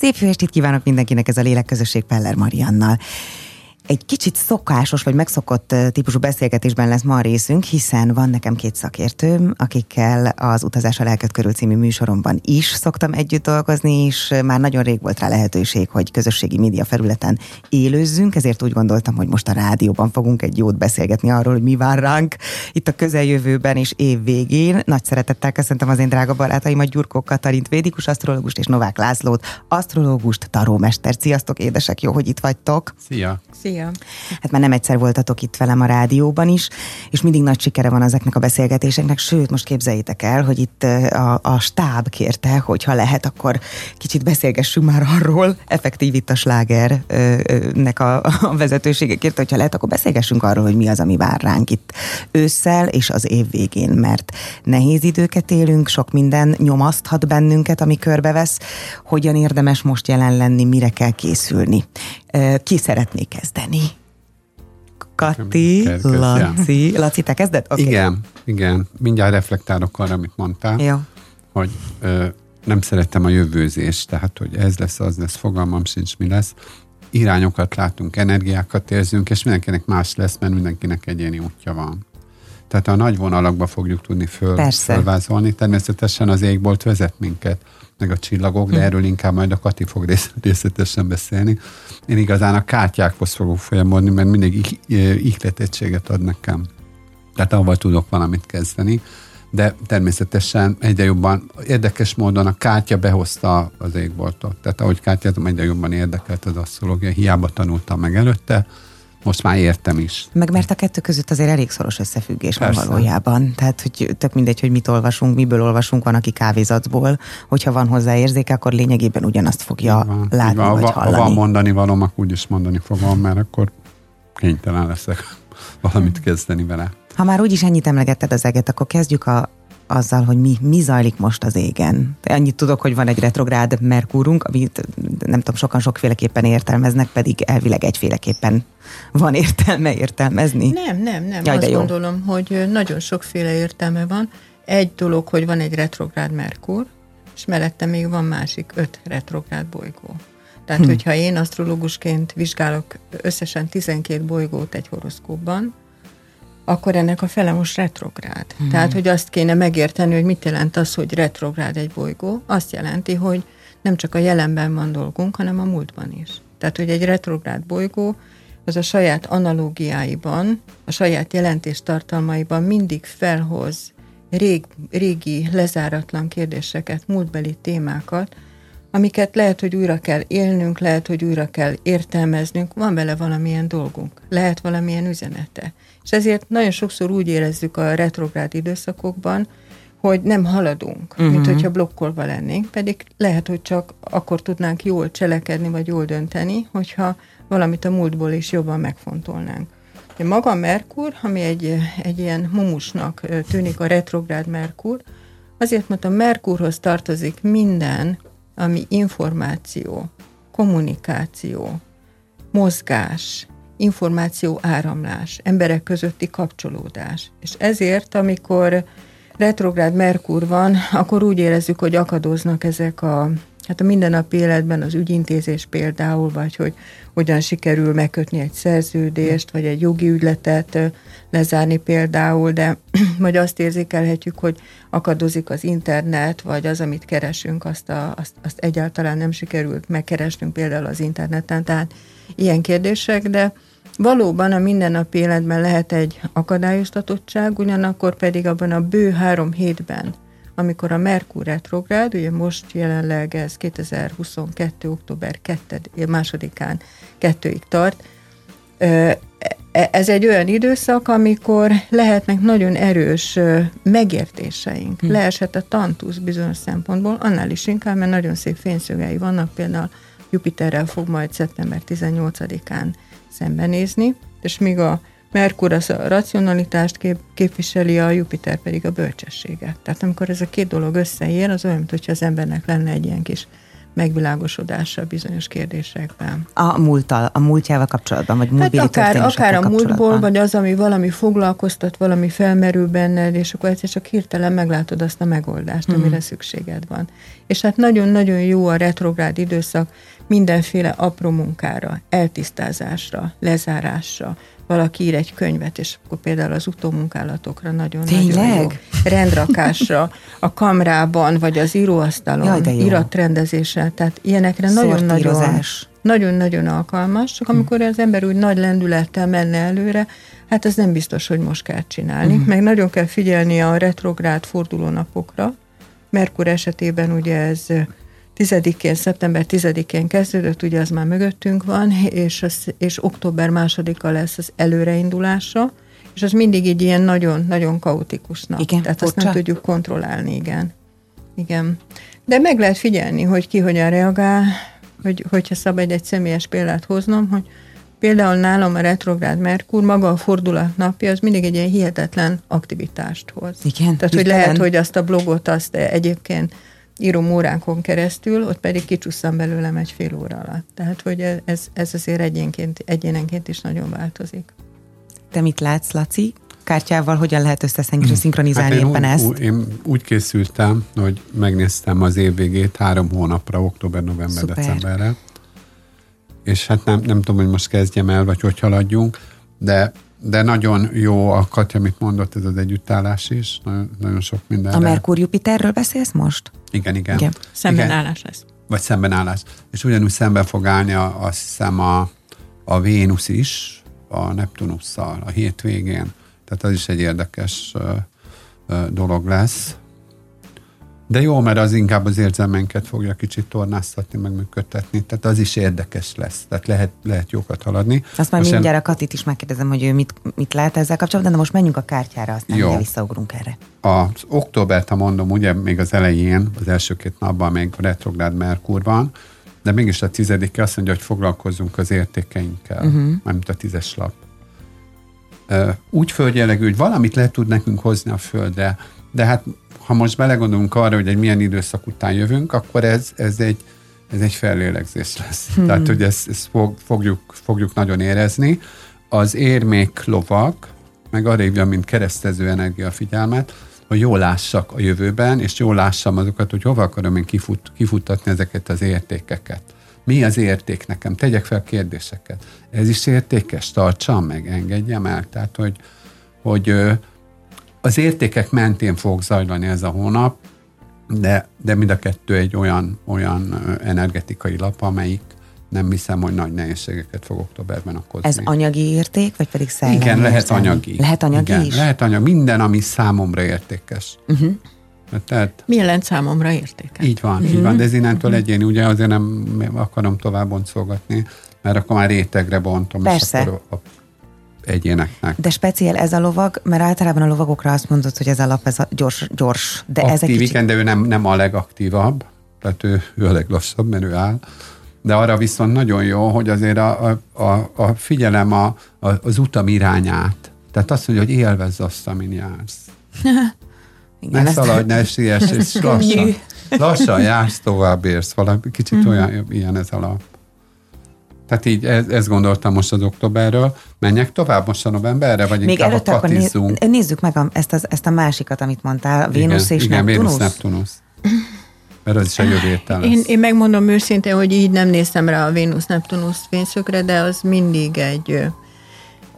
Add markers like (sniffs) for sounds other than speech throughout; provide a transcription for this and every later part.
Szép jó estét kívánok mindenkinek ez a Lélekközösség Peller Mariannal egy kicsit szokásos vagy megszokott típusú beszélgetésben lesz ma a részünk, hiszen van nekem két szakértőm, akikkel az Utazás a Lelket körül című műsoromban is szoktam együtt dolgozni, és már nagyon rég volt rá lehetőség, hogy közösségi média felületen élőzzünk, ezért úgy gondoltam, hogy most a rádióban fogunk egy jót beszélgetni arról, hogy mi vár ránk itt a közeljövőben és év végén. Nagy szeretettel köszöntöm az én drága barátaimat, Gyurkó Katalint, védikus asztrológust és Novák Lászlót, asztrológust, tarómester. Sziasztok, édesek, jó, hogy itt vagytok. Szia! Szia! Igen. Hát már nem egyszer voltatok itt velem a rádióban is, és mindig nagy sikere van ezeknek a beszélgetéseknek, sőt, most képzeljétek el, hogy itt a, a stáb kérte, hogy ha lehet, akkor kicsit beszélgessünk már arról, effektív itt a slágernek a, a vezetősége kérte, hogy ha lehet, akkor beszélgessünk arról, hogy mi az, ami vár ránk itt ősszel és az év végén, mert nehéz időket élünk, sok minden nyomaszthat bennünket, ami körbevesz, hogyan érdemes most jelen lenni, mire kell készülni. Ki szeretné kezdeni? Kati, Laci. Laci, te kezded? Okay. Igen, igen. Mindjárt reflektálok arra, amit mondtál. Jó. Hogy ö, nem szerettem a jövőzést, tehát hogy ez lesz, az lesz, fogalmam sincs, mi lesz. Irányokat látunk, energiákat érzünk, és mindenkinek más lesz, mert mindenkinek egyéni útja van. Tehát a nagy vonalakba fogjuk tudni föl, fölvázolni. Természetesen az égbolt vezet minket meg a csillagok, de hm. erről inkább majd a Kati fog részletesen beszélni. Én igazán a kártyákhoz fogok folyamodni, mert mindig ihletettséget ad nekem. Tehát avval tudok valamit kezdeni de természetesen egyre jobban, érdekes módon a kártya behozta az égboltot. Tehát ahogy kártyázom, egyre jobban érdekelt az asztrológia, hiába tanultam meg előtte, most már értem is. Meg mert a kettő között azért elég szoros összefüggés Persze. van valójában. Tehát, hogy tök mindegy, hogy mit olvasunk, miből olvasunk, van, aki kávézatból, hogyha van hozzá érzéke, akkor lényegében ugyanazt fogja van, látni van, vagy hallani. Ha van mondani valóm, akkor úgyis mondani fogom, mert akkor kénytelen leszek (laughs) valamit kezdeni vele. Ha már úgyis ennyit emlegetted az eget, akkor kezdjük a, azzal, hogy mi, mi zajlik most az égen. Annyit tudok, hogy van egy retrográd Merkúrunk, amit nem tudom, sokan sokféleképpen értelmeznek, pedig elvileg egyféleképpen van értelme értelmezni. Nem, nem, nem. Jaj, Azt jó. gondolom, hogy nagyon sokféle értelme van. Egy dolog, hogy van egy retrográd Merkur, és mellette még van másik öt retrográd bolygó. Tehát, hm. hogyha én asztrológusként vizsgálok összesen 12 bolygót egy horoszkópban, akkor ennek a fele most retrográd. Hmm. Tehát, hogy azt kéne megérteni, hogy mit jelent az, hogy retrográd egy bolygó. Azt jelenti, hogy nem csak a jelenben van dolgunk, hanem a múltban is. Tehát, hogy egy retrográd bolygó az a saját analógiáiban, a saját jelentés tartalmaiban mindig felhoz rég, régi, lezáratlan kérdéseket, múltbeli témákat, amiket lehet, hogy újra kell élnünk, lehet, hogy újra kell értelmeznünk, van vele valamilyen dolgunk, lehet valamilyen üzenete. És ezért nagyon sokszor úgy érezzük a retrográd időszakokban, hogy nem haladunk, uh-huh. mint hogyha blokkolva lennénk, pedig lehet, hogy csak akkor tudnánk jól cselekedni, vagy jól dönteni, hogyha valamit a múltból is jobban megfontolnánk. De maga Merkur, ami egy, egy ilyen mumusnak tűnik a retrográd Merkur, azért, mert a Merkurhoz tartozik minden, ami információ, kommunikáció, mozgás, információ áramlás, emberek közötti kapcsolódás. És ezért, amikor retrográd Merkur van, akkor úgy érezzük, hogy akadoznak ezek a hát a mindennapi életben az ügyintézés például, vagy hogy hogyan sikerül megkötni egy szerződést, vagy egy jogi ügyletet lezárni például, de (clears throat) vagy azt érzékelhetjük, hogy akadozik az internet, vagy az, amit keresünk, azt, a, azt, azt egyáltalán nem sikerült megkeresnünk például az interneten, tehát ilyen kérdések, de Valóban a mindennapi életben lehet egy akadályoztatottság, ugyanakkor pedig abban a bő három hétben, amikor a Merkur retrográd, ugye most jelenleg ez 2022. október 2. másodikán kettőig tart, e, ez egy olyan időszak, amikor lehetnek nagyon erős megértéseink. Hm. Leesett a tantusz bizonyos szempontból, annál is inkább, mert nagyon szép fényszögei vannak, például Jupiterrel fog majd szeptember 18-án szembenézni, és míg a Merkur az a racionalitást kép, képviseli, a Jupiter pedig a bölcsességet. Tehát amikor ez a két dolog összeér, az olyan, mintha az embernek lenne egy ilyen kis megvilágosodása bizonyos kérdésekben. A múlttal, a múltjával kapcsolatban, vagy hát akár, akár a múltból, vagy az, ami valami foglalkoztat, valami felmerül benned, és akkor egyszer csak hirtelen meglátod azt a megoldást, mm. amire szükséged van. És hát nagyon-nagyon jó a retrográd időszak mindenféle apró munkára, eltisztázásra, lezárásra, valaki ír egy könyvet, és akkor például az utómunkálatokra nagyon, Tényleg? nagyon jó. Rendrakásra, a kamrában, vagy az íróasztalon, Jaj, iratrendezésre, tehát ilyenekre nagyon-nagyon nagyon-nagyon alkalmas, csak amikor az ember úgy nagy lendülettel menne előre, hát ez nem biztos, hogy most kell csinálni. Uh-huh. Meg nagyon kell figyelni a retrográd fordulónapokra. Merkur esetében ugye ez 10-én, szeptember 10-én kezdődött, ugye az már mögöttünk van, és, az, és október másodika lesz az előreindulása, és az mindig így ilyen nagyon-nagyon kaotikusnak. Igen, Tehát furcsa. azt nem tudjuk kontrollálni, igen. Igen. De meg lehet figyelni, hogy ki hogyan reagál, hogy, hogyha szabad egy személyes példát hoznom, hogy például nálam a retrográd Merkur, maga a fordulat napja, az mindig egy ilyen hihetetlen aktivitást hoz. Igen. Tehát, hogy lehet, hogy azt a blogot azt egyébként írom óránkon keresztül, ott pedig kicsusszam belőlem egy fél óra alatt. Tehát, hogy ez, ez azért egyénként, egyénenként is nagyon változik. Te mit látsz, Laci? Kártyával hogyan lehet összeszinkronizálni hát éppen úgy, ezt? Úgy, én úgy készültem, hogy megnéztem az év végét három hónapra, október, november, Szuper. decemberre. És hát nem, nem tudom, hogy most kezdjem el, vagy hogy haladjunk, de de nagyon jó a Katja, amit mondott, ez az együttállás is, nagyon, nagyon sok minden. A Merkur Jupiterről beszélsz most? Igen, igen. igen. Szembenállás lesz. Vagy szembenállás. És ugyanúgy szemben fog állni a, azt hiszem a, a Vénusz is, a Neptunusszal a hétvégén. Tehát az is egy érdekes dolog lesz. De jó, mert az inkább az érzelmenket fogja kicsit tornáztatni, meg működtetni, tehát az is érdekes lesz, tehát lehet, lehet jókat haladni. Azt már mindjárt a Katit is megkérdezem, hogy ő mit, mit lát ezzel kapcsolatban, de most menjünk a kártyára, aztán jó. visszaugrunk erre. Az októbert, ha mondom, ugye még az elején, az első két napban még retrográd Merkur van, de mégis a tizedike azt mondja, hogy foglalkozzunk az értékeinkkel, uh-huh. mármint a tízes lap. Úgy földjellegű, hogy valamit le tud nekünk hozni a földre, de hát ha most belegondolunk arra, hogy egy milyen időszak után jövünk, akkor ez, ez egy ez egy fellélegzés lesz. Hmm. Tehát, hogy ezt, ezt fog, fogjuk, fogjuk nagyon érezni. Az érmék lovak, meg arra hívja, mint keresztező energia figyelmet, hogy jól lássak a jövőben, és jól lássam azokat, hogy hova akarom én kifut, kifuttatni ezeket az értékeket. Mi az érték nekem? Tegyek fel kérdéseket. Ez is értékes? Tartsam meg, engedjem el. Tehát, hogy, hogy az értékek mentén fog zajlani ez a hónap, de, de mind a kettő egy olyan, olyan energetikai lap, amelyik nem hiszem, hogy nagy nehézségeket fog októberben okozni. Ez anyagi érték, vagy pedig szellemi Igen, lehet értelmi? anyagi. Lehet anyagi Igen, is? lehet anyagi. Minden, ami számomra értékes. Uh-huh. Tehát, Mi jelent számomra értékes? Így van, uh-huh. így van, de ez innentől uh-huh. egyéni, ugye azért nem akarom tovább boncolgatni, mert akkor már rétegre bontom, Persze. és akkor a egyéneknek. De speciál ez a lovag, mert általában a lovagokra azt mondod, hogy ez a lap, ez a gyors, gyors. De Aktív, ez egy kicsit... igen, de ő nem, nem a legaktívabb, tehát ő, ő a leglassabb, mert ő áll. De arra viszont nagyon jó, hogy azért a, a, a, a figyelem a, a, az utam irányát. Tehát azt mondja, hogy élvezz azt, amin jársz. (laughs) igen, ne szaladj, ne siess, és (laughs) lassan, lassan jársz, tovább érsz. Valami kicsit mm-hmm. olyan, ilyen ez a lap. Tehát így ez, ezt gondoltam most az októberről. Menjek tovább most a novemberre, vagy Még inkább előtt akkor néz, nézzük meg a, ezt, az, ezt a másikat, amit mondtál, Vénusz és igen, Neptunusz. Vénusz, Neptunusz. Mert az is a jövő én, én megmondom őszintén, hogy így nem néztem rá a Vénusz-Neptunusz fényszökre, de az mindig egy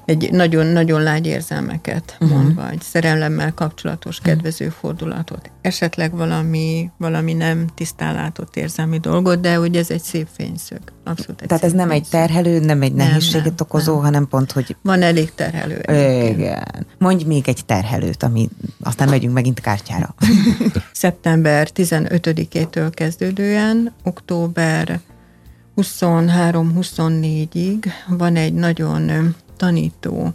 egy nagyon-nagyon lágy érzelmeket uh-huh. mondva, egy szerelemmel kapcsolatos uh-huh. kedvező fordulatot. Esetleg valami, valami nem tisztán látott érzelmi dolgot, de hogy ez egy szép fényszög. Abszolút egy Tehát ez nem fényszög. egy terhelő, nem egy nehézséget nem, okozó, nem. hanem pont, hogy... Van elég terhelő. Egyébként. Igen. Mondj még egy terhelőt, ami aztán megyünk megint kártyára. (laughs) Szeptember 15-től kezdődően, október 23-24-ig van egy nagyon tanító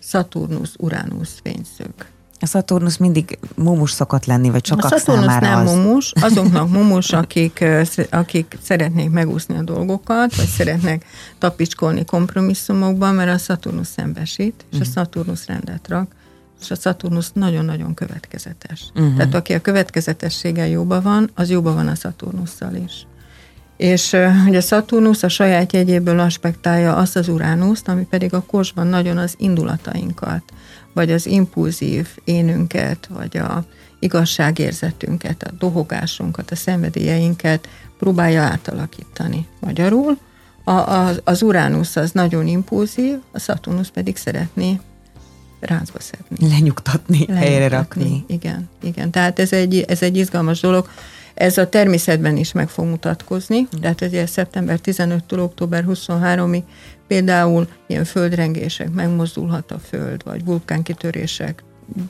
Szaturnusz-Uránusz fényszög. A Szaturnusz mindig mumus szokott lenni, vagy sokak A Szaturnusz nem az... mumus, (laughs) azoknak mumus, akik, akik szeretnék megúszni a dolgokat, vagy szeretnek tapicskolni kompromisszumokban, mert a Szaturnusz szembesít, és a mhm. Szaturnusz rendet rak. és a Saturnus nagyon-nagyon következetes. Uh-huh. Tehát aki a következetességgel jóban van, az jóban van a Saturnusszal is. És hogy a Saturnus a saját jegyéből aspektálja azt az Uránuszt, ami pedig a kosban nagyon az indulatainkat, vagy az impulzív énünket, vagy a igazságérzetünket, a dohogásunkat, a szenvedélyeinket próbálja átalakítani. Magyarul a, a, az Uránusz az nagyon impulzív, a Saturnus pedig szeretné ráncba szedni. Lenyugtatni, Lenyugtatni helyre rakni. Igen, igen. Tehát ez egy, ez egy izgalmas dolog. Ez a természetben is meg fog mutatkozni, tehát ugye szeptember 15-től október 23-ig például ilyen földrengések, megmozdulhat a föld, vagy vulkánkitörések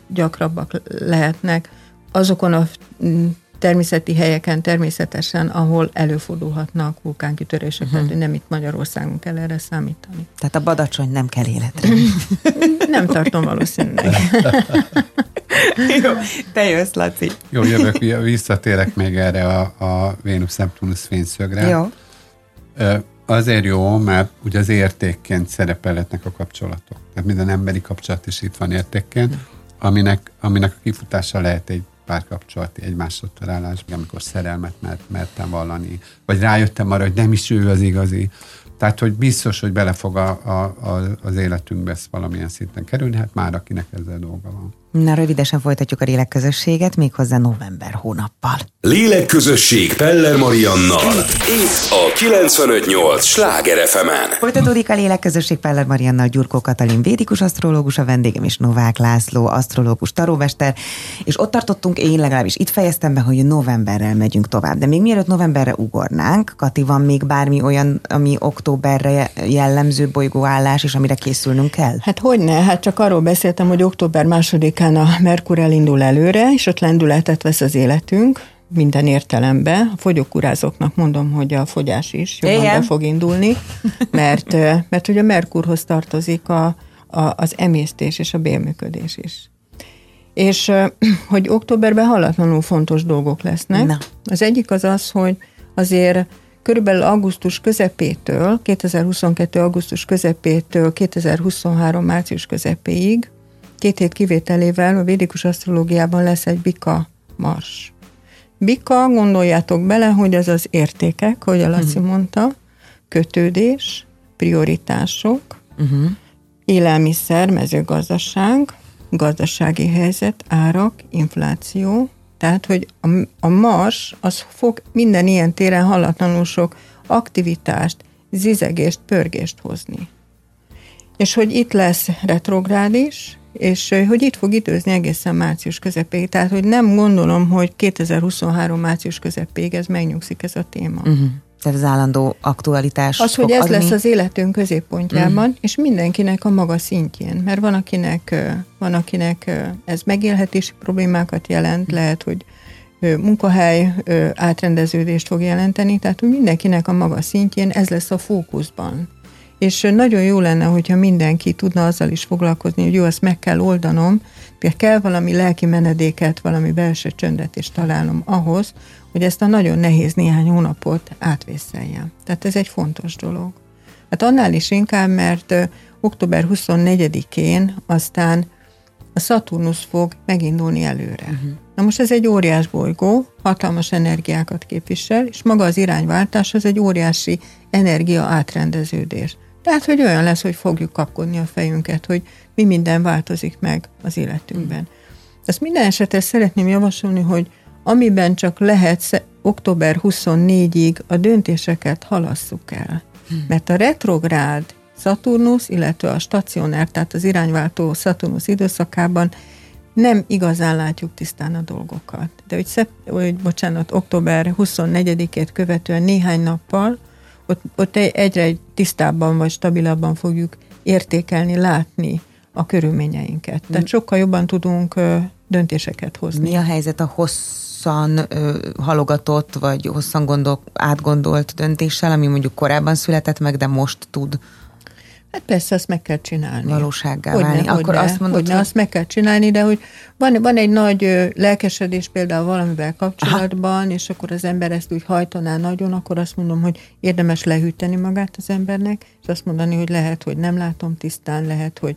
gyakrabbak lehetnek. Azokon a természeti helyeken természetesen, ahol előfordulhatnak vulkánkitörések, uh-huh. tehát nem itt Magyarországon kell erre számítani. Tehát a badacsony nem kell életre. (laughs) nem tartom valószínűleg. (laughs) Jó, te jössz, Laci. Jó, jövök, visszatérek még erre a, a Vénusz-Neptunus fényszögre. Jó. Azért jó, mert ugye az értékként szerepelhetnek a kapcsolatok. Tehát minden emberi kapcsolat is itt van értékként, aminek, aminek a kifutása lehet egy párkapcsolati egymásra találás, amikor szerelmet mert, mertem vallani, vagy rájöttem arra, hogy nem is ő az igazi. Tehát, hogy biztos, hogy bele fog a, a, a, az életünkbe ezt valamilyen szinten kerülni, hát már akinek ezzel dolga van. Na, rövidesen folytatjuk a lélekközösséget, méghozzá november hónappal. Lélekközösség Peller Mariannal. Itt a 958 Sláger fm -en. Folytatódik a lélekközösség Peller Mariannal, Gyurkó Katalin védikus asztrológus, a vendégem és Novák László, asztrológus, tarómester, és ott tartottunk, én legalábbis itt fejeztem be, hogy novemberrel megyünk tovább. De még mielőtt novemberre ugornánk, Kati, van még bármi olyan, ami októberre jellemző bolygóállás, és amire készülnünk kell? Hát hogy ne, hát csak arról beszéltem, hogy október második Éjszakán a Merkur elindul előre, és ott lendületet vesz az életünk, minden értelemben. A fogyókúrázóknak mondom, hogy a fogyás is jobban Igen. be fog indulni, mert, mert hogy a Merkurhoz tartozik a, a, az emésztés és a bélműködés is. És hogy októberben hallatlanul fontos dolgok lesznek. Na. Az egyik az az, hogy azért körülbelül augusztus közepétől, 2022. augusztus közepétől 2023. március közepéig két hét kivételével a védikus asztrológiában lesz egy bika mars. Bika, gondoljátok bele, hogy az az értékek, hogy a Laci uh-huh. mondta, kötődés, prioritások, uh-huh. élelmiszer, mezőgazdaság, gazdasági helyzet, árak, infláció, tehát, hogy a, a Mars az fog minden ilyen téren hallatlanul sok aktivitást, zizegést, pörgést hozni. És hogy itt lesz retrográd is, és hogy itt fog időzni egészen március közepéig. Tehát, hogy nem gondolom, hogy 2023 március közepéig ez megnyugszik ez a téma. Uh-huh. Tehát az állandó aktualitás. Az, hogy ez adni. lesz az életünk középpontjában, uh-huh. és mindenkinek a maga szintjén. Mert van akinek, van akinek ez megélhetési problémákat jelent, uh-huh. lehet, hogy munkahely átrendeződést fog jelenteni, tehát hogy mindenkinek a maga szintjén ez lesz a fókuszban. És nagyon jó lenne, hogyha mindenki tudna azzal is foglalkozni, hogy jó, ezt meg kell oldanom, de kell valami lelki menedéket, valami belső csöndet is találnom ahhoz, hogy ezt a nagyon nehéz néhány hónapot átvészeljem. Tehát ez egy fontos dolog. Hát annál is inkább, mert október 24-én aztán a Saturnus fog megindulni előre. Uh-huh. Na most ez egy óriás bolygó, hatalmas energiákat képvisel, és maga az irányváltás az egy óriási energia átrendeződés. Tehát, hogy olyan lesz, hogy fogjuk kapkodni a fejünket, hogy mi minden változik meg az életünkben. Ezt minden esetre szeretném javasolni, hogy amiben csak lehet október 24-ig a döntéseket halasszuk el. Hmm. Mert a retrográd Saturnus, illetve a stacionár, tehát az irányváltó Saturnus időszakában nem igazán látjuk tisztán a dolgokat. De hogy, szep, hogy bocsánat, október 24-ét követően néhány nappal ott, ott egyre tisztábban vagy stabilabban fogjuk értékelni, látni a körülményeinket. Tehát mm. sokkal jobban tudunk döntéseket hozni. Mi a helyzet a hosszan ö, halogatott, vagy hosszan gondol, átgondolt döntéssel, ami mondjuk korábban született meg, de most tud Hát persze, azt meg kell csinálni. Valósággá hogy válni. Akkor ne, azt mondod, hogy, hogy... azt meg kell csinálni, de hogy van, van egy nagy lelkesedés például valamivel kapcsolatban, Aha. és akkor az ember ezt úgy hajtaná nagyon, akkor azt mondom, hogy érdemes lehűteni magát az embernek, és azt mondani, hogy lehet, hogy nem látom tisztán, lehet, hogy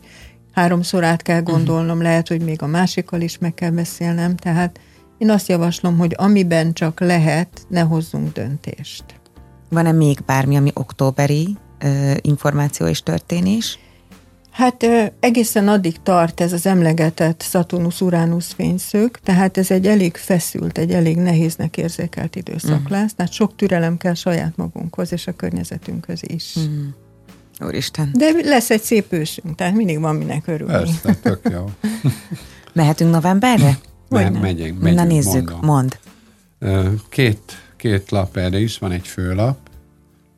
háromszor át kell gondolnom, lehet, hogy még a másikkal is meg kell beszélnem, tehát én azt javaslom, hogy amiben csak lehet, ne hozzunk döntést. Van-e még bármi, ami októberi információ és történés? Hát egészen addig tart ez az emlegetett Saturnus-Uranus fényszög, tehát ez egy elég feszült, egy elég nehéznek érzékelt időszak mm. lesz, tehát sok türelem kell saját magunkhoz és a környezetünkhöz is. Mm. Úristen. De lesz egy szép ősünk, tehát mindig van minek örülni. Persze, tök jó. (laughs) Mehetünk novemberre? Me- megyünk, megyünk, Na nézzük, mondom. mond. Két, két lap erre is, van egy főlap,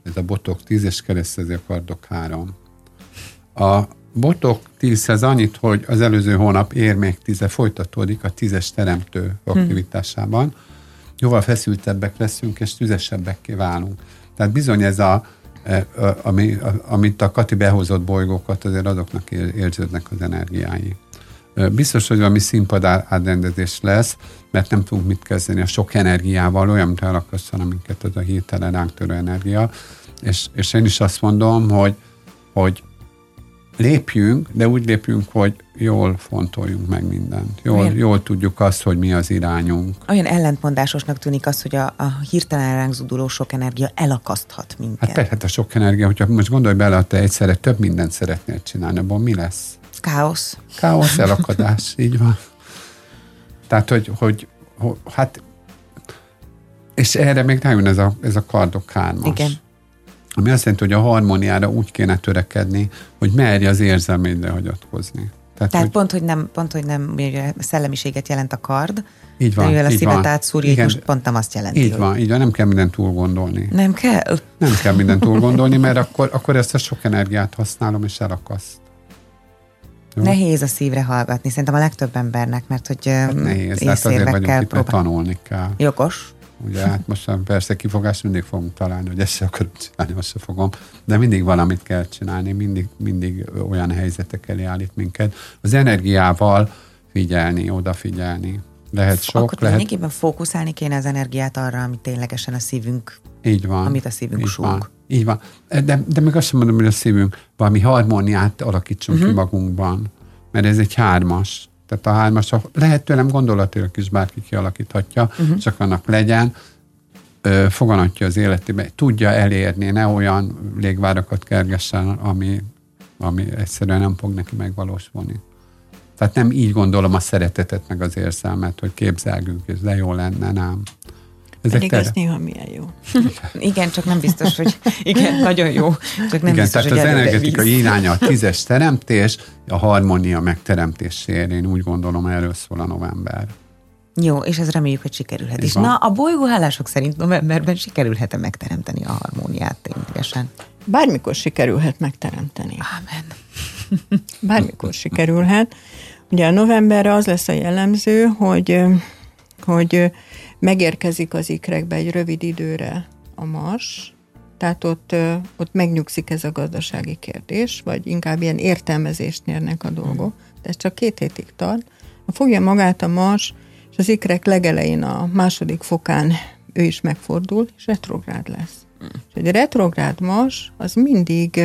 ez a botok 10 és keresztezi a kardok 3. A botok 10 annyit, hogy az előző hónap ér még 10 folytatódik a tízes teremtő aktivitásában. Hmm. Jóval feszültebbek leszünk, és tüzesebbekké válunk. Tehát bizony ez a, e, ami, amit a Kati behozott bolygókat, azért azoknak érződnek az energiái. Biztos, hogy valami színpad átrendezés lesz, mert nem tudunk mit kezdeni a sok energiával, olyan, mint elakasszana minket az a hirtelen ránk törő energia. És, és én is azt mondom, hogy, hogy lépjünk, de úgy lépjünk, hogy jól fontoljunk meg mindent. Jól, jól tudjuk azt, hogy mi az irányunk. Olyan ellentmondásosnak tűnik az, hogy a, a hirtelen ránk zuduló sok energia elakaszthat minket. Hát persze, hát a sok energia, hogyha most gondolj bele, hogy te egyszerre több mindent szeretnél csinálni, abban mi lesz? Káosz. Káosz, elakadás, így van. Tehát, hogy, hogy, hogy hát és erre még rájön ez a, ez a kardok hármas. Igen. Ami azt jelenti, hogy a harmóniára úgy kéne törekedni, hogy merj az érzelmédre hagyatkozni. Tehát, Tehát hogy, pont, hogy nem, pont, hogy nem szellemiséget jelent a kard, így van, de mivel a szívet átszúrja, most pont nem azt jelenti. Így hogy... van, így van, nem kell mindent túl gondolni. Nem kell? Nem kell mindent túl gondolni, mert akkor, akkor ezt a sok energiát használom, és elakaszt. Jó? Nehéz a szívre hallgatni, szerintem a legtöbb embernek, mert hogy hát nehéz, hát azért vagyunk itt, próbál... tanulni kell. Jogos. Ugye hát most persze kifogást mindig fogunk találni, hogy ezt akarok csinálni, azt fogom, de mindig valamit kell csinálni, mindig, mindig olyan helyzetek elé állít minket. Az energiával figyelni, odafigyelni. Lehet sok, Akkor lehet... lényegében fókuszálni kéne az energiát arra, amit ténylegesen a szívünk, így van, amit a szívünk súg. Van, így van. De, de még azt sem mondom, hogy a szívünk valami harmóniát alakítsunk uh-huh. ki mhm. magunkban, mert ez egy hármas tehát a hármas, lehet tőlem gondolatilag is bárki kialakíthatja, uh-huh. csak annak legyen, ö, foganatja az életébe, tudja elérni, ne olyan légvárakat kergessen, ami, ami egyszerűen nem fog neki megvalósulni. Tehát nem így gondolom a szeretetet, meg az érzelmet, hogy képzelgünk, és de jó lenne, nem. Ezek Pedig ez néha milyen jó. (laughs) igen, csak nem biztos, hogy igen, nagyon jó. Csak nem igen, biztos, tehát hogy az energetikai iránya a (laughs) tízes teremtés, a harmónia megteremtésére, én úgy gondolom, erről szól a november. Jó, és ez reméljük, hogy sikerülhet is. Na, a bolygóhálások szerint novemberben sikerülhet-e megteremteni a harmóniát ténylegesen? Bármikor sikerülhet megteremteni. Amen. (laughs) Bármikor sikerülhet. Ugye a novemberre az lesz a jellemző, hogy, hogy megérkezik az ikrekbe egy rövid időre a mars, tehát ott, ott megnyugszik ez a gazdasági kérdés, vagy inkább ilyen értelmezést nyernek a dolgok. De ez csak két hétig tart. Fogja magát a mars, és az ikrek legelején a második fokán ő is megfordul, és retrográd lesz. És egy retrográd mars, az mindig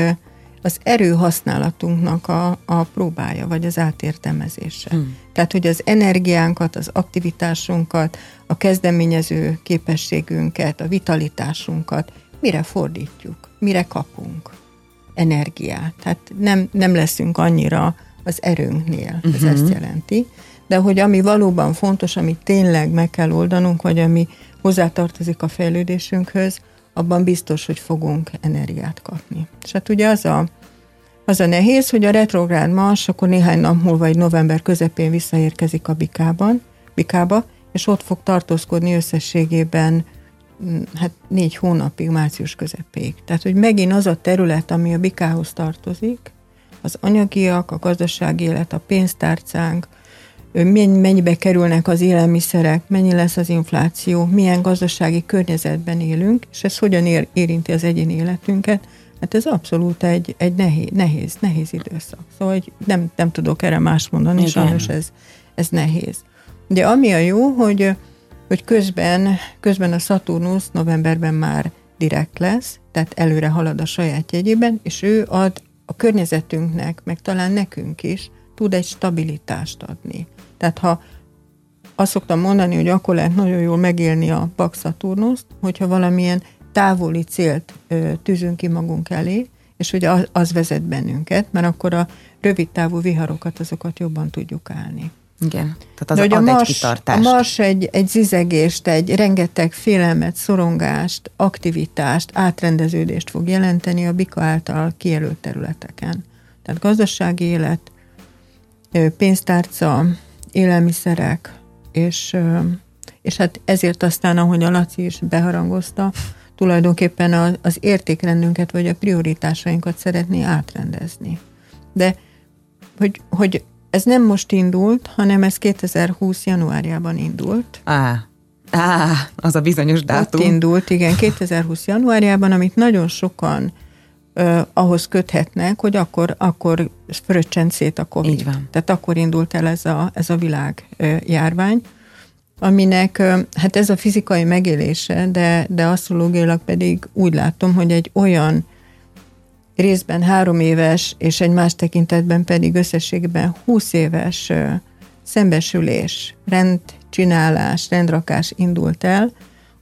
az erőhasználatunknak a, a próbája, vagy az átértelmezése. Hmm. Tehát, hogy az energiánkat, az aktivitásunkat, a kezdeményező képességünket, a vitalitásunkat mire fordítjuk, mire kapunk energiát. Tehát nem, nem leszünk annyira az erőnknél, ez uh-huh. ezt jelenti. De hogy ami valóban fontos, amit tényleg meg kell oldanunk, vagy ami hozzátartozik a fejlődésünkhöz, abban biztos, hogy fogunk energiát kapni. És hát ugye az a, az a nehéz, hogy a retrográd Mars akkor néhány nap múlva, egy november közepén visszaérkezik a Bikában, Bikába, és ott fog tartózkodni összességében mm, hát négy hónapig, március közepéig. Tehát, hogy megint az a terület, ami a Bikához tartozik, az anyagiak, a gazdasági élet, a pénztárcánk, mennyibe kerülnek az élelmiszerek, mennyi lesz az infláció, milyen gazdasági környezetben élünk, és ez hogyan érinti az egyéni életünket, hát ez abszolút egy, egy nehéz, nehéz, nehéz időszak. Szóval hogy nem, nem tudok erre más mondani, Igen. sajnos ez, ez nehéz. De ami a jó, hogy, hogy közben, közben a Saturnus novemberben már direkt lesz, tehát előre halad a saját jegyében, és ő ad a környezetünknek, meg talán nekünk is tud egy stabilitást adni. Tehát ha azt szoktam mondani, hogy akkor lehet nagyon jól megélni a Pax hogyha valamilyen távoli célt ö, tűzünk ki magunk elé, és hogy az, az vezet bennünket, mert akkor a rövid távú viharokat, azokat jobban tudjuk állni. Igen, tehát az De, ad a mars, egy kitartást. A mars egy, egy zizegést, egy rengeteg félelmet, szorongást, aktivitást, átrendeződést fog jelenteni a bika által kijelölt területeken. Tehát gazdasági élet, pénztárca, élelmiszerek, és, és hát ezért aztán, ahogy a Laci is beharangozta, tulajdonképpen az értékrendünket vagy a prioritásainkat szeretné átrendezni. De hogy, hogy ez nem most indult, hanem ez 2020. januárjában indult. Á, á az a bizonyos dátum. Ott indult, igen, 2020. januárjában, amit nagyon sokan ö, ahhoz köthetnek, hogy akkor, akkor fröccsent szét a Covid. Így van. Tehát akkor indult el ez a, ez a világ ö, járvány, aminek ö, hát ez a fizikai megélése, de, de asztrológiailag pedig úgy látom, hogy egy olyan részben három éves, és egy más tekintetben pedig összességben 20 éves ö, szembesülés, rendcsinálás, rendrakás indult el,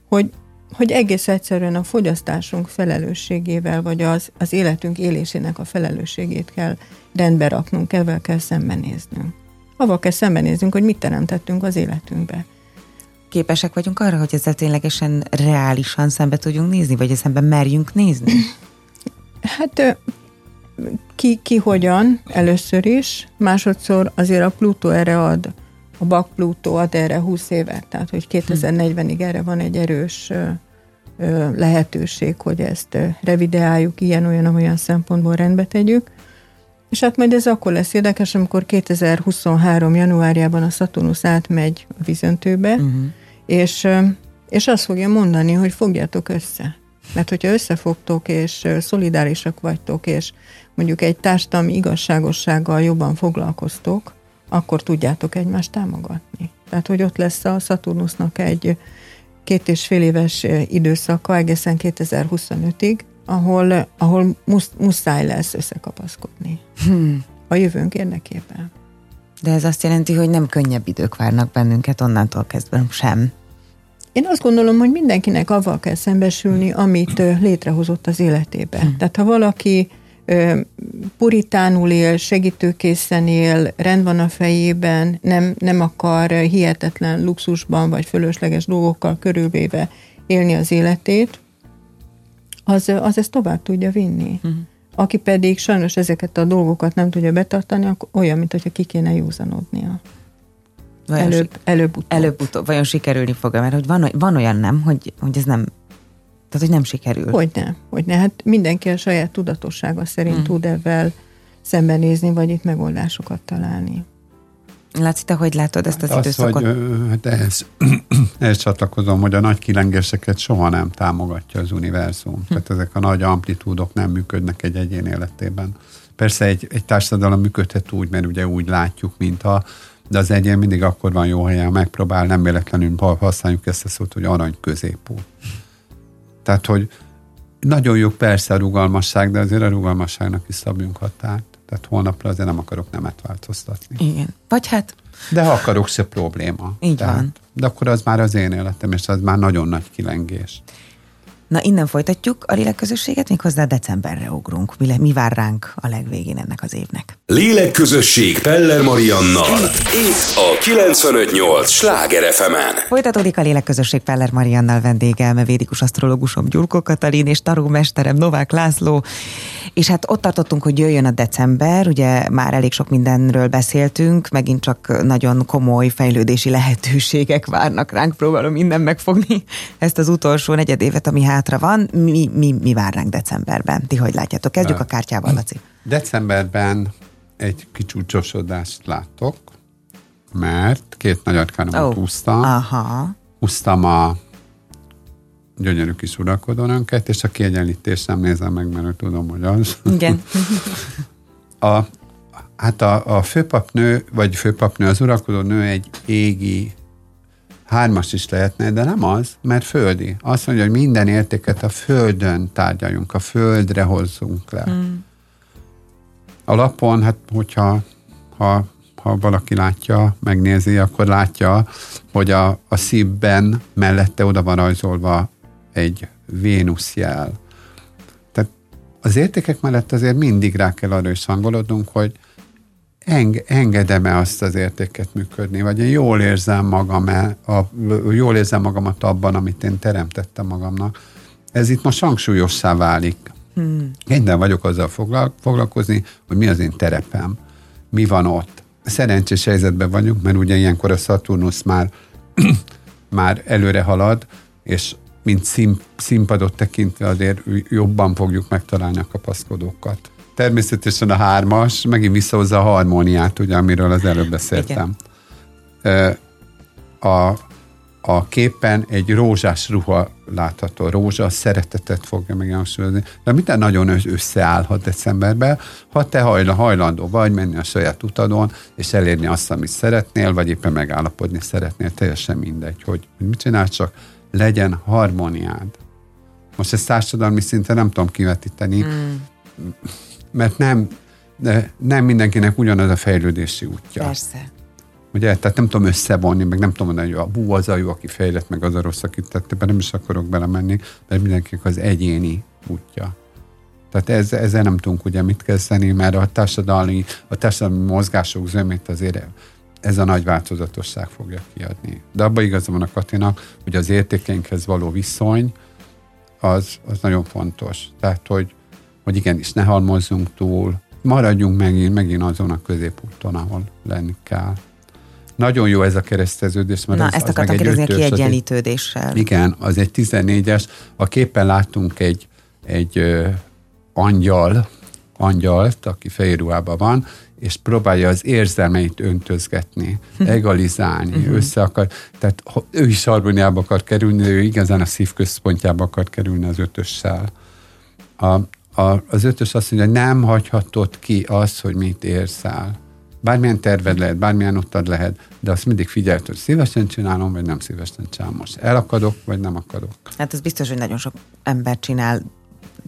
hogy hogy egész egyszerűen a fogyasztásunk felelősségével, vagy az, az életünk élésének a felelősségét kell rendbe raknunk, ezzel kell szembenéznünk. Avval kell szembenéznünk, hogy mit teremtettünk az életünkbe. Képesek vagyunk arra, hogy ezzel ténylegesen reálisan szembe tudjunk nézni, vagy szemben merjünk nézni? (sniffs) Hát ki, ki hogyan először is, másodszor azért a Pluto erre ad, a Bak Pluto ad erre 20 évet, tehát hogy 2040-ig erre van egy erős lehetőség, hogy ezt revideáljuk, ilyen-olyan olyan szempontból rendbe tegyük. És hát majd ez akkor lesz érdekes, amikor 2023. januárjában a Saturnus átmegy a vizöntőbe, uh-huh. és, és azt fogja mondani, hogy fogjátok össze. Mert hogyha összefogtok, és szolidárisak vagytok, és mondjuk egy társadalmi igazságossággal jobban foglalkoztok, akkor tudjátok egymást támogatni. Tehát, hogy ott lesz a Saturnusnak egy két és fél éves időszaka egészen 2025-ig, ahol, ahol musz, muszáj lesz összekapaszkodni. Hmm. A jövőnk érdekében. De ez azt jelenti, hogy nem könnyebb idők várnak bennünket onnantól kezdve sem. Én azt gondolom, hogy mindenkinek avval kell szembesülni, amit létrehozott az életében. Hmm. Tehát ha valaki puritánul él, segítőkészen él, rend van a fejében, nem, nem akar hihetetlen luxusban vagy fölösleges dolgokkal körülvéve élni az életét, az, az ezt tovább tudja vinni. Uh-huh. Aki pedig sajnos ezeket a dolgokat nem tudja betartani, akkor olyan, mint hogyha ki kéne józanodnia. előbb, előbb-utóbb. Előbb-utóbb. Vajon sikerülni fog Mert hogy van, van olyan nem, hogy, hogy ez nem tehát, hogy nem sikerül. Hogyne, hogyne. Hát mindenki a saját tudatossága szerint hmm. tud ebben szembenézni, vagy itt megoldásokat találni. Látszik, te hogy látod ezt az, hát az időszakot? Hogy, hát ehhez, (clears throat) ehhez csatlakozom, hogy a nagy kilengéseket soha nem támogatja az univerzum. Hm. Tehát ezek a nagy amplitúdok nem működnek egy egyén életében. Persze egy, egy társadalom működhet úgy, mert ugye úgy látjuk, mint a de az egyén mindig akkor van jó helyen, megpróbál, nem véletlenül használjuk ezt a szót, hogy arany középút. Tehát, hogy nagyon jó persze a rugalmasság, de azért a rugalmasságnak is szabjunk határt. Tehát holnapra azért nem akarok nemet változtatni. Igen. Vagy hát... De ha akarok, se probléma. Így Tehát, van. De akkor az már az én életem, és az már nagyon nagy kilengés. Na, innen folytatjuk a lélekközösséget, méghozzá decemberre ugrunk. Mi, le, mi vár ránk a legvégén ennek az évnek? Lélekközösség Peller Mariannal. Itt a 958 Sláger fm -en. Folytatódik a lélekközösség Peller Mariannal vendégem, védikus asztrológusom Gyurko Katalin és tarómesterem Novák László. És hát ott tartottunk, hogy jöjjön a december, ugye már elég sok mindenről beszéltünk, megint csak nagyon komoly fejlődési lehetőségek várnak ránk, próbálom minden megfogni ezt az utolsó negyedévet, ami hátra van. Mi, mi, mi vár ránk decemberben? Ti hogy látjátok? Kezdjük a kártyával, Laci. Decemberben egy kicsúcsosodást látok, mert két nagy arkánomot oh. húztam. Aha. Húztam a gyönyörű kis uralkodónőnket, és a kiegyenlítést nem nézem meg, mert tudom, hogy az. Igen. (laughs) a, hát a, a főpapnő, vagy főpapnő, az uralkodó nő egy égi hármas is lehetne, de nem az, mert földi. Azt mondja, hogy minden értéket a földön tárgyaljunk, a földre hozzunk le. Hmm. A lapon, hát hogyha ha, ha valaki látja, megnézi, akkor látja, hogy a, a szívben mellette oda van rajzolva egy Vénusz jel. Tehát az értékek mellett azért mindig rá kell arra is hangolódnunk, hogy eng, engedem-e azt az értéket működni, vagy én jól érzem magam -e, a, jól érzem magamat abban, amit én teremtettem magamnak. Ez itt most hangsúlyossá válik. Hmm. Minden vagyok azzal foglalkozni, hogy mi az én terepem, mi van ott. Szerencsés helyzetben vagyunk, mert ugye ilyenkor a Saturnus már, (clears throat) már előre halad, és mint szín, színpadot tekintve azért jobban fogjuk megtalálni a kapaszkodókat. Természetesen a hármas megint visszahozza a harmóniát, ugye, amiről az előbb beszéltem. Igen. A, a képen egy rózsás ruha látható. Rózsa a szeretetet fogja megjelensúlyozni. De minden nagyon összeállhat decemberben, ha te hajlandó vagy menni a saját utadon, és elérni azt, amit szeretnél, vagy éppen megállapodni szeretnél, teljesen mindegy, hogy mit csinálsz, csak legyen harmóniád. Most ezt társadalmi szinten nem tudom kivetíteni, mm. mert nem, nem mindenkinek ugyanaz a fejlődési útja. Persze. Ugye, tehát nem tudom összevonni, meg nem tudom mondani, hogy a bú az a jó, aki fejlett, meg az a rossz, akit tette, nem is akarok belemenni, mert mindenkinek az egyéni útja. Tehát ez, ezzel nem tudunk ugye mit kezdeni, mert a társadalmi, a társadalmi mozgások zömét azért ez a nagy változatosság fogja kiadni. De abban igaza van a Katinak, hogy az értékeinkhez való viszony, az, az nagyon fontos. Tehát, hogy, hogy igenis ne halmozzunk túl, maradjunk megint, megint azon a középúton, ahol lenni kell. Nagyon jó ez a kereszteződés. Mert Na, az, ezt akartam kérdezni a kiegyenlítődéssel. Igen, az egy 14-es. A képen láttunk egy, egy ö, angyal, angyalt, aki fehér ruhában van, és próbálja az érzelmeit öntözgetni, hm. egalizálni, uh-huh. össze akar, tehát ő is harmóniába akar kerülni, ő igazán a szívközpontjába akar kerülni az ötössel. A, a, az ötös azt mondja, hogy nem hagyhatod ki azt, hogy mit érzel. Bármilyen terved lehet, bármilyen utad lehet, de azt mindig figyelt, hogy szívesen csinálom, vagy nem szívesen csinálom. Most elakadok, vagy nem akadok. Hát ez biztos, hogy nagyon sok ember csinál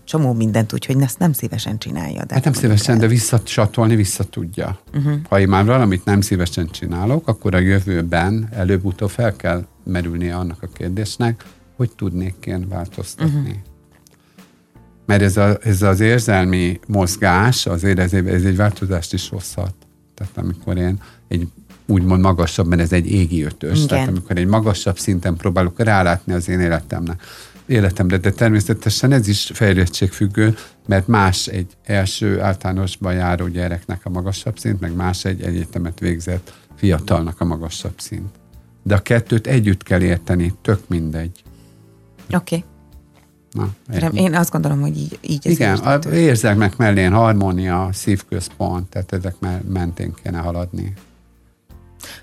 csomó mindent úgy, hogy ezt nem szívesen csinálja. De hát nem szívesen, el. de visszacsatolni vissza tudja. Uh-huh. Ha én már valamit nem szívesen csinálok, akkor a jövőben előbb-utóbb fel kell merülnie annak a kérdésnek, hogy tudnék én változtatni. Uh-huh. Mert ez, a, ez az érzelmi mozgás, azért ez, ez egy változást is hozhat. Tehát amikor én egy úgymond magasabb, mert ez egy égi ötös, Igen. tehát amikor egy magasabb szinten próbálok rálátni az én életemnek, életemre, de természetesen ez is fejlettségfüggő, mert más egy első általánosban járó gyereknek a magasabb szint, meg más egy egyetemet végzett fiatalnak a magasabb szint. De a kettőt együtt kell érteni, tök mindegy. Oké. Okay. Na, Én azt gondolom, hogy így, így ez Igen, a érzelmek mellén harmónia, szívközpont, tehát ezek mentén kéne haladni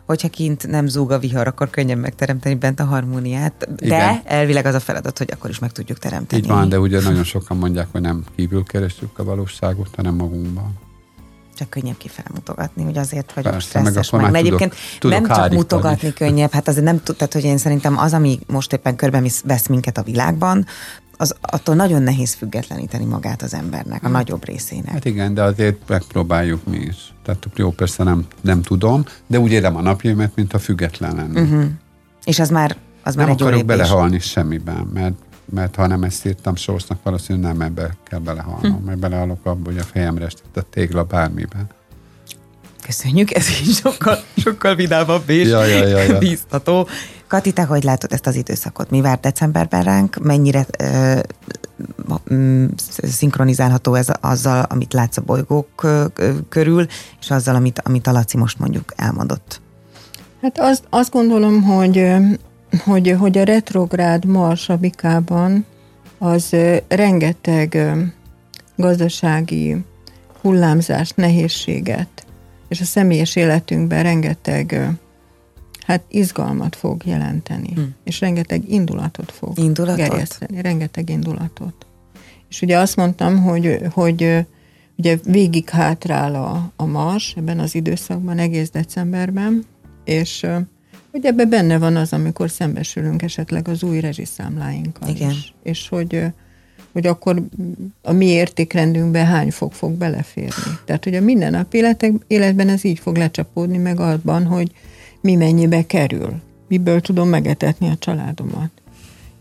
hogyha kint nem zúg a vihar, akkor könnyen megteremteni bent a harmóniát, de Igen. elvileg az a feladat, hogy akkor is meg tudjuk teremteni. Így van, de ugye nagyon sokan mondják, hogy nem kívül keressük a valóságot, hanem magunkban csak könnyebb kifele mutogatni, hogy azért vagyok Persze, stresszes. Meg, meg egyébként tudok, nem tudok csak mutogatni könnyebb, hát azért nem tudtad, hogy én szerintem az, ami most éppen körbe vesz minket a világban, az attól nagyon nehéz függetleníteni magát az embernek, a hát, nagyobb részének. Hát igen, de azért megpróbáljuk mi is. Tehát jó, persze nem, nem tudom, de úgy élem a napjaimat, mint a független lenni. Uh-huh. És az már, az nem már egy akarok belehalni semmiben, mert, mert ha nem ezt írtam sorsnak, valószínűleg nem ebbe kell belehalnom, hm. mert belehalok abba, hogy a fejemre esett a tégla bármiben. Köszönjük, ez így sokkal, sokkal vidámabb és ja, ja, ja, ja. bíztató. Kati, te hogy látod ezt az időszakot? Mi vár decemberben ránk? Mennyire ö, ö, szinkronizálható ez azzal, amit látsz a bolygók ö, körül, és azzal, amit, amit a Laci most mondjuk elmondott? Hát azt, azt gondolom, hogy, hogy, hogy a retrográd Mars a Bikában az rengeteg gazdasági hullámzást, nehézséget, és a személyes életünkben rengeteg hát izgalmat fog jelenteni, hm. és rengeteg indulatot fog indulatot? gerjeszteni, rengeteg indulatot. És ugye azt mondtam, hogy, hogy ugye végig hátrál a, a Mars ebben az időszakban, egész decemberben, és hogy ebben benne van az, amikor szembesülünk esetleg az új rezsiszámláinkkal Igen. is. És hogy, hogy akkor a mi értékrendünkbe hány fog fog beleférni. Tehát, hogy a mindennapi életek, életben ez így fog lecsapódni meg abban, hogy mi mennyibe kerül, miből tudom megetetni a családomat.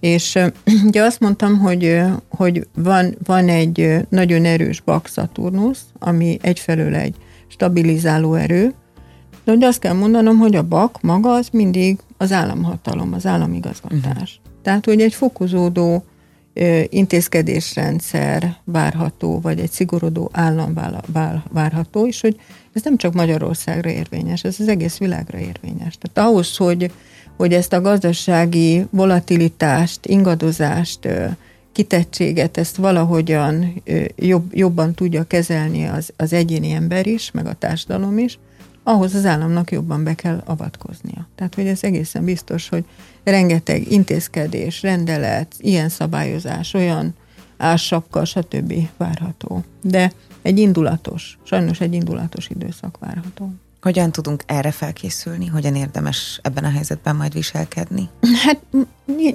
És (clears throat) ugye azt mondtam, hogy, hogy van, van egy nagyon erős Bak Saturnus, ami egyfelől egy stabilizáló erő, de hogy azt kell mondanom, hogy a Bak maga az mindig az államhatalom, az államigazgatás. Uh-huh. Tehát, hogy egy fokozódó intézkedésrendszer várható, vagy egy szigorodó állam várható, és hogy ez nem csak Magyarországra érvényes, ez az egész világra érvényes. Tehát ahhoz, hogy, hogy ezt a gazdasági volatilitást, ingadozást, kitettséget, ezt valahogyan jobb, jobban tudja kezelni az, az egyéni ember is, meg a társadalom is, ahhoz az államnak jobban be kell avatkoznia. Tehát, hogy ez egészen biztos, hogy rengeteg intézkedés, rendelet, ilyen szabályozás, olyan ársapka, stb. várható. De egy indulatos, sajnos egy indulatos időszak várható. Hogyan tudunk erre felkészülni? Hogyan érdemes ebben a helyzetben majd viselkedni? Hát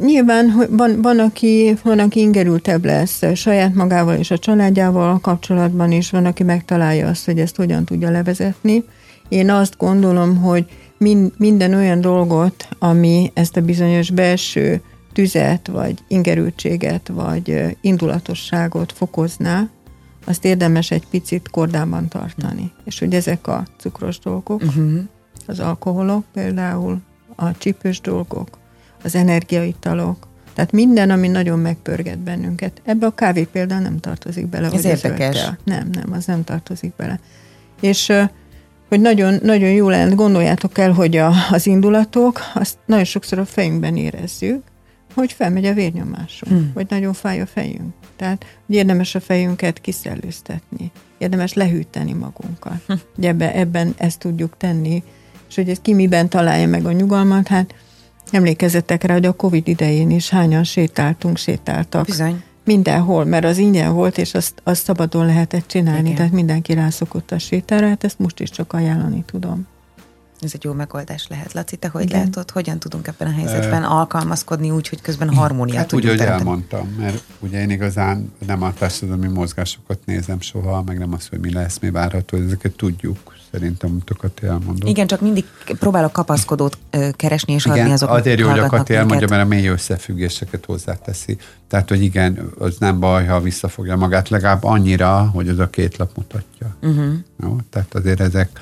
nyilván van, van, aki, van, aki ingerültebb lesz saját magával és a családjával kapcsolatban is, van, aki megtalálja azt, hogy ezt hogyan tudja levezetni. Én azt gondolom, hogy minden olyan dolgot, ami ezt a bizonyos belső tüzet, vagy ingerültséget, vagy indulatosságot fokozná, azt érdemes egy picit kordában tartani. És hogy ezek a cukros dolgok, uh-huh. az alkoholok például, a csípős dolgok, az energiaitalok, tehát minden, ami nagyon megpörget bennünket. Ebbe a kávé például nem tartozik bele. Ez érdekes. Nem, nem, az nem tartozik bele. És hogy nagyon, nagyon jó lenne, gondoljátok el, hogy a, az indulatok, azt nagyon sokszor a fejünkben érezzük, hogy felmegy a vérnyomásunk, hmm. vagy nagyon fáj a fejünk. Tehát hogy érdemes a fejünket kiszellőztetni, érdemes lehűteni magunkat. Hm. Hogy ebben, ebben ezt tudjuk tenni, és hogy ez ki miben találja meg a nyugalmat, hát emlékezzetek rá, hogy a Covid idején is hányan sétáltunk, sétáltak. Bizony. Mindenhol, mert az ingyen volt, és azt, azt szabadon lehetett csinálni, Igen. tehát mindenki rászokott a sétára, hát ezt most is csak ajánlani tudom. Ez egy jó megoldás lehet. Laci, te hogy Igen. látod, hogyan tudunk ebben a helyzetben alkalmazkodni úgy, hogy közben harmóniát hát úgy, hogy elmondtam, mert ugye én igazán nem a társadalmi mozgásokat nézem soha, meg nem az, hogy mi lesz, mi várható, ezeket tudjuk, szerintem, amokat elmondom. Igen, csak mindig próbálok kapaszkodót keresni és igen, adni azokat. Azért jó, hogy a Kati elmondja, mert a mély összefüggéseket hozzáteszi. Tehát, hogy igen, az nem baj, ha visszafogja magát, legalább annyira, hogy az a két lap mutatja. Uh-huh. Jó? Tehát azért ezek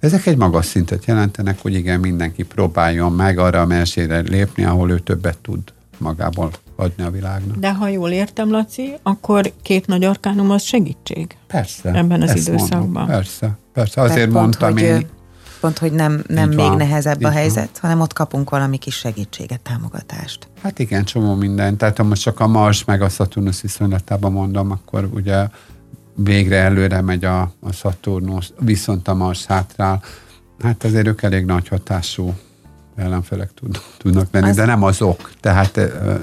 ezek egy magas szintet jelentenek, hogy igen, mindenki próbáljon meg arra a mesére lépni, ahol ő többet tud magából adni a világnak. De ha jól értem, Laci, akkor két nagy arkánum az segítség. Persze. Ebben az időszakban. Mondom. Persze, persze. Azért pont, mondtam hogy, én. Pont, hogy nem, nem még van, nehezebb a helyzet, van. hanem ott kapunk valami kis segítséget, támogatást. Hát igen, csomó minden. Tehát ha most csak a Mars meg a Saturnus viszonylatában mondom, akkor ugye végre előre megy a, a Saturnus, viszont a Mars hátrál. Hát azért ők elég nagy hatású ellenfelek tud, tudnak lenni, az, de nem azok, tehát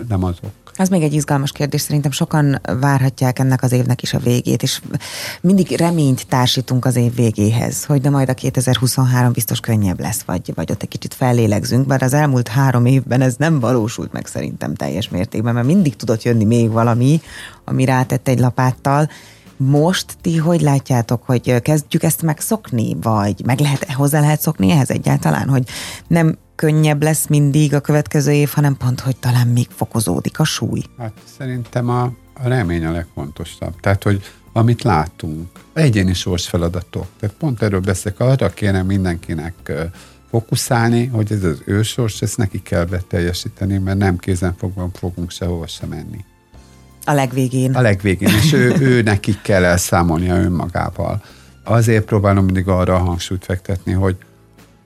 nem azok. Ez még egy izgalmas kérdés, szerintem sokan várhatják ennek az évnek is a végét, és mindig reményt társítunk az év végéhez, hogy de majd a 2023 biztos könnyebb lesz, vagy, vagy ott egy kicsit fellélegzünk, bár az elmúlt három évben ez nem valósult meg szerintem teljes mértékben, mert mindig tudott jönni még valami, ami rátett egy lapáttal, most ti hogy látjátok, hogy kezdjük ezt megszokni, vagy meg lehet, hozzá lehet szokni ehhez egyáltalán, hogy nem könnyebb lesz mindig a következő év, hanem pont, hogy talán még fokozódik a súly? Hát szerintem a, a remény a legfontosabb. Tehát, hogy amit látunk, egyéni sors feladatok. Tehát pont erről beszélek, arra kéne mindenkinek fókuszálni, hogy ez az ő sors, ezt neki kell beteljesíteni, mert nem kézen fogva fogunk sehova sem menni. A legvégén. A legvégén, és ő, ő nekik kell elszámolnia önmagával. Azért próbálom mindig arra a hangsúlyt fektetni, hogy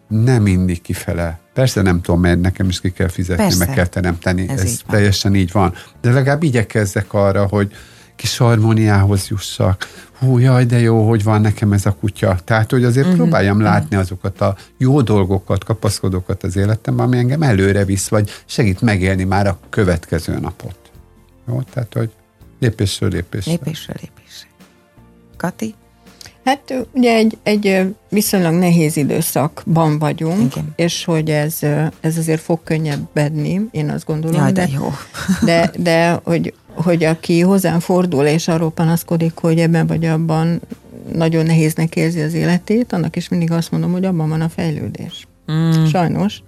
nem mindig kifele. Persze nem tudom, mert nekem is ki kell fizetni, Persze. meg kell teremteni. Ez, Ez így teljesen így van. De legalább igyekezzek arra, hogy kis harmóniához jussak. Hú, jaj, de jó, hogy van nekem ez a kutya. Tehát, hogy azért uh-huh. próbáljam látni azokat a jó dolgokat, kapaszkodókat az életemben, ami engem előre visz, vagy segít megélni már a következő napot. Jó? Tehát, hogy lépésről lépésre. Lépésről lépésre. Kati? Hát ugye egy, egy viszonylag nehéz időszakban vagyunk, Igen. és hogy ez, ez azért fog könnyebbedni, én azt gondolom. Jaj, de, de jó. (laughs) de, de hogy, hogy aki hozzám fordul és arról panaszkodik, hogy ebben vagy abban nagyon nehéznek érzi az életét, annak is mindig azt mondom, hogy abban van a fejlődés. Mm. Sajnos.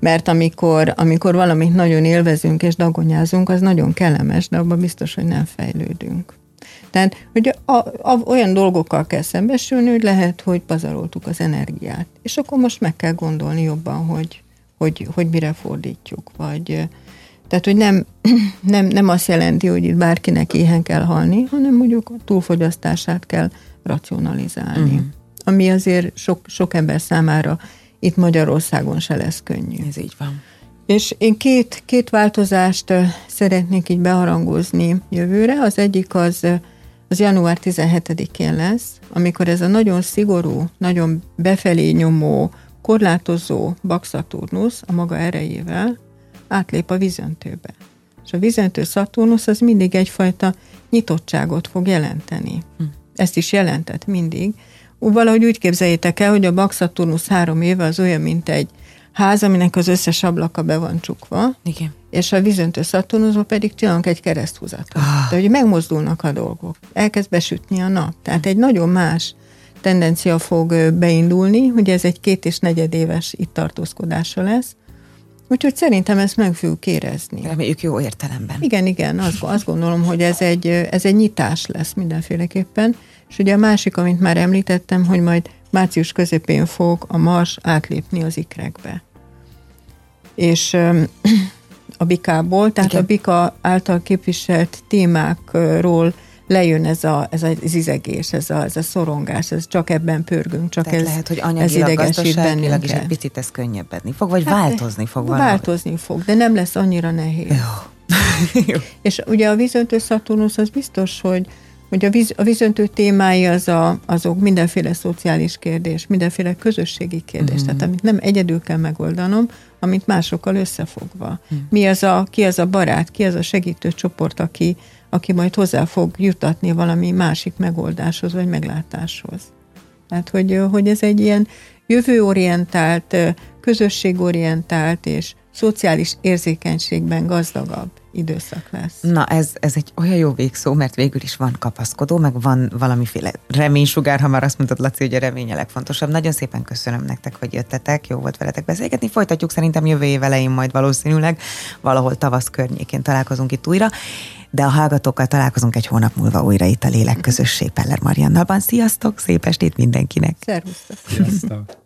Mert amikor, amikor valamit nagyon élvezünk és dagonyázunk, az nagyon kellemes, de abban biztos, hogy nem fejlődünk. Tehát, hogy a, a, olyan dolgokkal kell szembesülni, hogy lehet, hogy pazaroltuk az energiát. És akkor most meg kell gondolni jobban, hogy, hogy, hogy mire fordítjuk. Vagy, tehát, hogy nem, (clears throat) nem, nem azt jelenti, hogy itt bárkinek éhen kell halni, hanem mondjuk a túlfogyasztását kell racionalizálni. Uh-huh. Ami azért sok, sok ember számára itt Magyarországon se lesz könnyű. Ez így van. És én két, két változást szeretnék így beharangozni jövőre. Az egyik az, az január 17-én lesz, amikor ez a nagyon szigorú, nagyon befelé nyomó, korlátozó Bax-Szaturnusz a maga erejével átlép a vizöntőbe. És a vizöntő Szaturnusz az mindig egyfajta nyitottságot fog jelenteni. Hm. Ezt is jelentett mindig. Valahogy úgy képzeljétek el, hogy a Bax-Szaturnusz három éve az olyan, mint egy ház, aminek az összes ablaka be van csukva, Igen. és a vízöntő Szaturnuszban pedig csinálunk egy kereszthúzatot. Ah. De hogy megmozdulnak a dolgok, elkezd besütni a nap. Tehát egy nagyon más tendencia fog beindulni, hogy ez egy két és negyed éves itt tartózkodása lesz, Úgyhogy szerintem ezt meg fogjuk érezni. Reméljük jó értelemben. Igen, igen, azt, azt gondolom, hogy ez egy, ez egy nyitás lesz mindenféleképpen. És ugye a másik, amit már említettem, hogy majd március közepén fog a Mars átlépni az ikrekbe. És (clears throat) a bikából, tehát Igen. a bika által képviselt témákról lejön ez, a, ez az izegés, ez a, ez a szorongás, ez csak ebben pörgünk, csak Tehát ez, lehet, hogy anyagilag, ez gazdaságilag is egy picit ez könnyebbedni fog, vagy hát, változni fog valami. Változni fog, de nem lesz annyira nehéz. Jó. (laughs) És ugye a vízöntő Szaturnusz az biztos, hogy hogy a, víz, a vízöntő témái az a, azok mindenféle szociális kérdés, mindenféle közösségi kérdés, mm. tehát amit nem egyedül kell megoldanom, amit másokkal összefogva. Mm. Mi az a, ki az a barát, ki az a segítő csoport, aki, aki majd hozzá fog jutatni valami másik megoldáshoz vagy meglátáshoz. Tehát, hogy, hogy ez egy ilyen jövőorientált, közösségorientált és szociális érzékenységben gazdagabb időszak lesz. Na, ez, ez egy olyan jó végszó, mert végül is van kapaszkodó, meg van valamiféle reménysugár, ha már azt mondtad, Laci, hogy a remény a legfontosabb. Nagyon szépen köszönöm nektek, hogy jöttetek, jó volt veletek beszélgetni. Folytatjuk szerintem jövő év elején majd valószínűleg, valahol tavasz környékén találkozunk itt újra, de a hallgatókkal találkozunk egy hónap múlva újra itt a Lélek Közösség Peller Mariannalban. Sziasztok, szép estét mindenkinek! Szervusztok! Sziasztok!